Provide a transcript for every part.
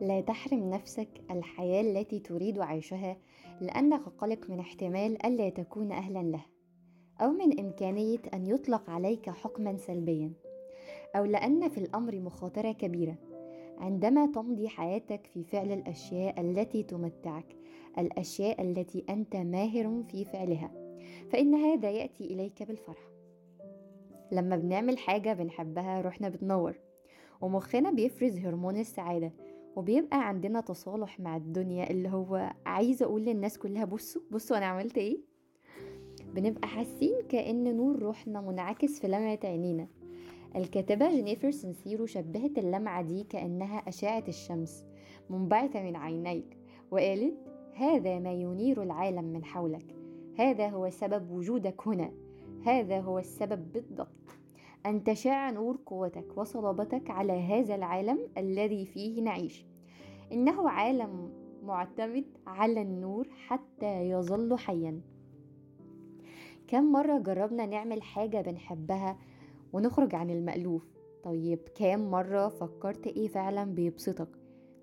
لا تحرم نفسك الحياة التي تريد عيشها لأنك قلق من احتمال ألا تكون أهلا له أو من إمكانية أن يطلق عليك حكما سلبيا أو لأن في الأمر مخاطرة كبيرة. عندما تمضي حياتك في فعل الأشياء التي تمتعك الأشياء التي أنت ماهر في فعلها فإن هذا يأتي إليك بالفرح. لما بنعمل حاجة بنحبها روحنا بتنور ومخنا بيفرز هرمون السعادة وبيبقى عندنا تصالح مع الدنيا اللي هو عايزة أقول للناس كلها بصوا بصوا أنا عملت إيه؟ بنبقى حاسين كأن نور روحنا منعكس في لمعة عينينا. الكاتبة جينيفر سنسيرو شبهت اللمعة دي كأنها أشعة الشمس منبعثة من عينيك وقالت هذا ما ينير العالم من حولك هذا هو سبب وجودك هنا هذا هو السبب بالضبط. أن تشع نور قوتك وصلابتك على هذا العالم الذي فيه نعيش. إنه عالم معتمد على النور حتى يظل حيا. كم مرة جربنا نعمل حاجة بنحبها ونخرج عن المألوف؟ طيب كام مرة فكرت إيه فعلا بيبسطك؟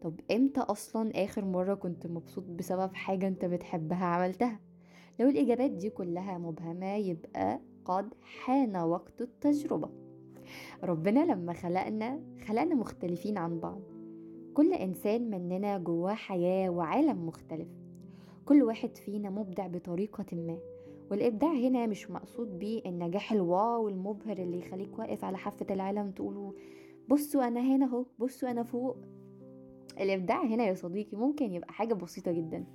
طب إمتى أصلا آخر مرة كنت مبسوط بسبب حاجة أنت بتحبها عملتها؟ لو الإجابات دي كلها مبهمة يبقى قد حان وقت التجربة. ربنا لما خلقنا خلقنا مختلفين عن بعض. كل إنسان مننا جواه حياة وعالم مختلف. كل واحد فينا مبدع بطريقة ما. والإبداع هنا مش مقصود بيه النجاح الواو المبهر اللي يخليك واقف على حافة العالم تقولوا بصوا أنا هنا أهو بصوا أنا فوق. الإبداع هنا يا صديقي ممكن يبقى حاجة بسيطة جدا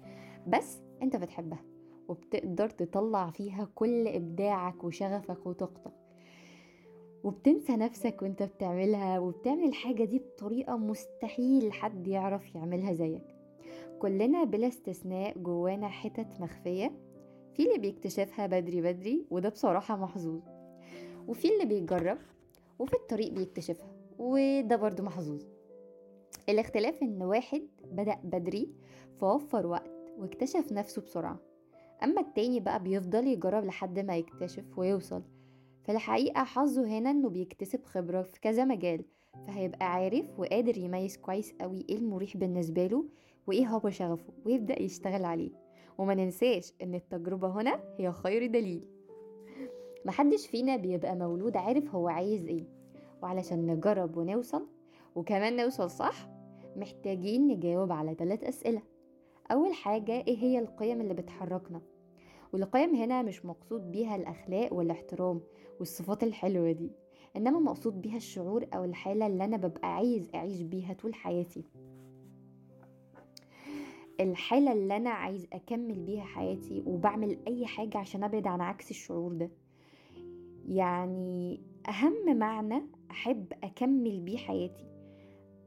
بس أنت بتحبها. وبتقدر تطلع فيها كل إبداعك وشغفك وطاقتك. وبتنسى نفسك وانت بتعملها وبتعمل الحاجة دي بطريقة مستحيل حد يعرف يعملها زيك. كلنا بلا استثناء جوانا حتت مخفية. في اللي بيكتشفها بدري بدري وده بصراحة محظوظ. وفي اللي بيجرب وفي الطريق بيكتشفها وده برضو محظوظ. الاختلاف إن واحد بدأ بدري فوفر وقت واكتشف نفسه بسرعة. أما التاني بقى بيفضل يجرب لحد ما يكتشف ويوصل. في الحقيقة حظه هنا إنه بيكتسب خبرة في كذا مجال فهيبقى عارف وقادر يميز كويس قوي إيه المريح بالنسبة له وإيه هو شغفه ويبدأ يشتغل عليه. وما ننساش إن التجربة هنا هي خير دليل. محدش فينا بيبقى مولود عارف هو عايز إيه. وعلشان نجرب ونوصل وكمان نوصل صح محتاجين نجاوب على ثلاث أسئلة. أول حاجة إيه هي القيم اللي بتحركنا؟ والقيم هنا مش مقصود بيها الأخلاق والاحترام والصفات الحلوة دي إنما مقصود بيها الشعور أو الحالة اللي أنا ببقى عايز أعيش بيها طول حياتي. الحالة اللي أنا عايز أكمل بيها حياتي وبعمل أي حاجة عشان أبعد عن عكس الشعور ده. يعني أهم معنى أحب أكمل بيه حياتي.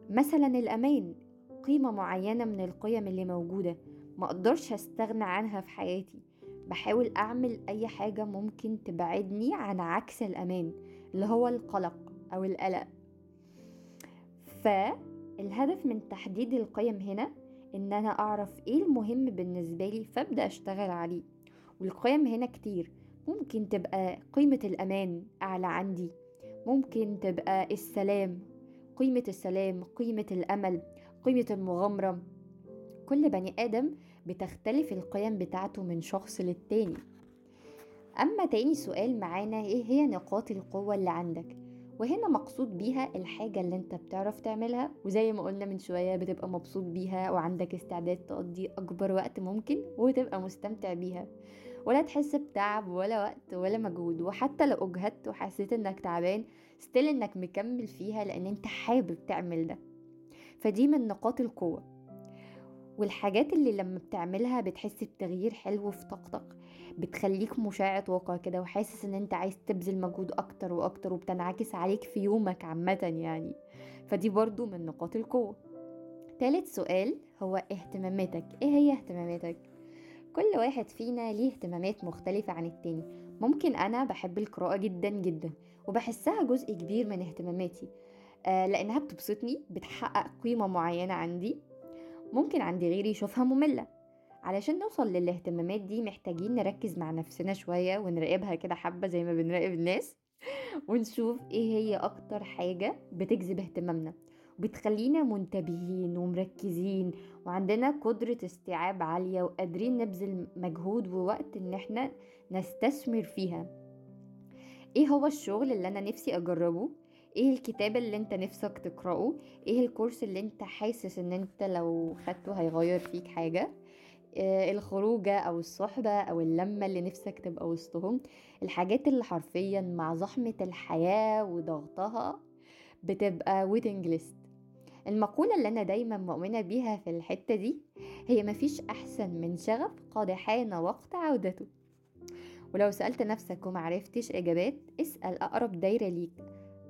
مثلا الأمان. قيمة معينة من القيم اللي موجودة ما أقدرش أستغنى عنها في حياتي. بحاول أعمل أي حاجة ممكن تبعدني عن عكس الأمان اللي هو القلق أو القلق. فالهدف من تحديد القيم هنا إن أنا أعرف إيه المهم بالنسبة لي فأبدأ أشتغل عليه. والقيم هنا كتير. ممكن تبقى قيمة الأمان أعلى عندي. ممكن تبقى السلام قيمة السلام قيمة الأمل قيمة المغامرة. كل بني آدم بتختلف القيم بتاعته من شخص للتاني. أما تاني سؤال معانا إيه هي نقاط القوة اللي عندك؟ وهنا مقصود بيها الحاجة اللي أنت بتعرف تعملها وزي ما قلنا من شوية بتبقى مبسوط بيها وعندك استعداد تقضي أكبر وقت ممكن وتبقى مستمتع بيها. ولا تحس بتعب ولا وقت ولا مجهود. وحتى لو أجهدت وحسيت إنك تعبان ستيل إنك مكمل فيها لأن أنت حابب تعمل ده. فدي من نقاط القوة. والحاجات اللي لما بتعملها بتحس بتغيير حلو في طاقتك بتخليك مشاع طاقة كده وحاسس إن أنت عايز تبذل مجهود أكتر وأكتر وبتنعكس عليك في يومك عامة يعني. فدي برضو من نقاط القوة. تالت سؤال هو اهتماماتك. إيه هي اهتماماتك؟ كل واحد فينا ليه اهتمامات مختلفة عن التاني. ممكن أنا بحب القراءة جدا جدا وبحسها جزء كبير من اهتماماتي. آه لأنها بتبسطني بتحقق قيمة معينة عندي ممكن عند غيري يشوفها مملة. علشان نوصل للاهتمامات دي محتاجين نركز مع نفسنا شوية ونراقبها كده حبة زي ما بنراقب الناس ونشوف إيه هي أكتر حاجة بتجذب اهتمامنا. بتخلينا منتبهين ومركزين وعندنا قدرة استيعاب عالية وقادرين نبذل مجهود ووقت إن إحنا نستثمر فيها. إيه هو الشغل اللي أنا نفسي أجربه؟ إيه الكتاب اللي أنت نفسك تقرأه؟ إيه الكورس اللي أنت حاسس إن أنت لو خدته هيغير فيك حاجة؟ آه، الخروجة أو الصحبة أو اللمة اللي نفسك تبقى وسطهم؟ الحاجات اللي حرفيا مع زحمة الحياة وضغطها بتبقى ويتنج ليست المقولة اللي أنا دايما مؤمنة بيها في الحتة دي هي مفيش أحسن من شغف قد حان وقت عودته ولو سألت نفسك ومعرفتش إجابات اسأل أقرب دايرة ليك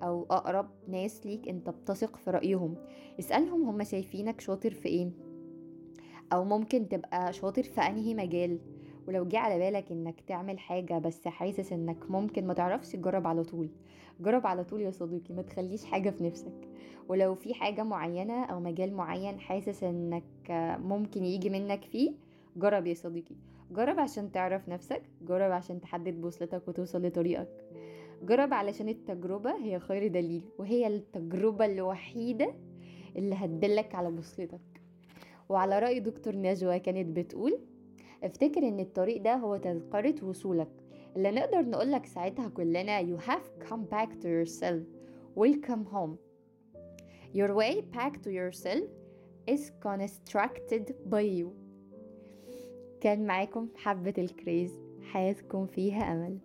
أو أقرب ناس ليك أنت بتثق في رأيهم. اسألهم هما شايفينك شاطر في إيه. أو ممكن تبقى شاطر في أنهي مجال. ولو جه على بالك إنك تعمل حاجة بس حاسس إنك ممكن ما تعرفش جرب على طول. جرب على طول يا صديقي ما تخليش حاجة في نفسك. ولو في حاجة معينة أو مجال معين حاسس إنك ممكن يجي منك فيه جرب يا صديقي. جرب عشان تعرف نفسك جرب عشان تحدد بوصلتك وتوصل لطريقك. جرب علشان التجربة هي خير دليل وهي التجربة الوحيدة اللي هتدلك على بوصلتك. وعلى رأي دكتور نجوى كانت بتقول افتكر إن الطريق ده هو تذكرة وصولك. اللي نقدر نقولك ساعتها كلنا you have come back to yourself. Welcome home. Your way back to yourself is constructed by you. كان معاكم حبة الكريز. حياتكم فيها أمل.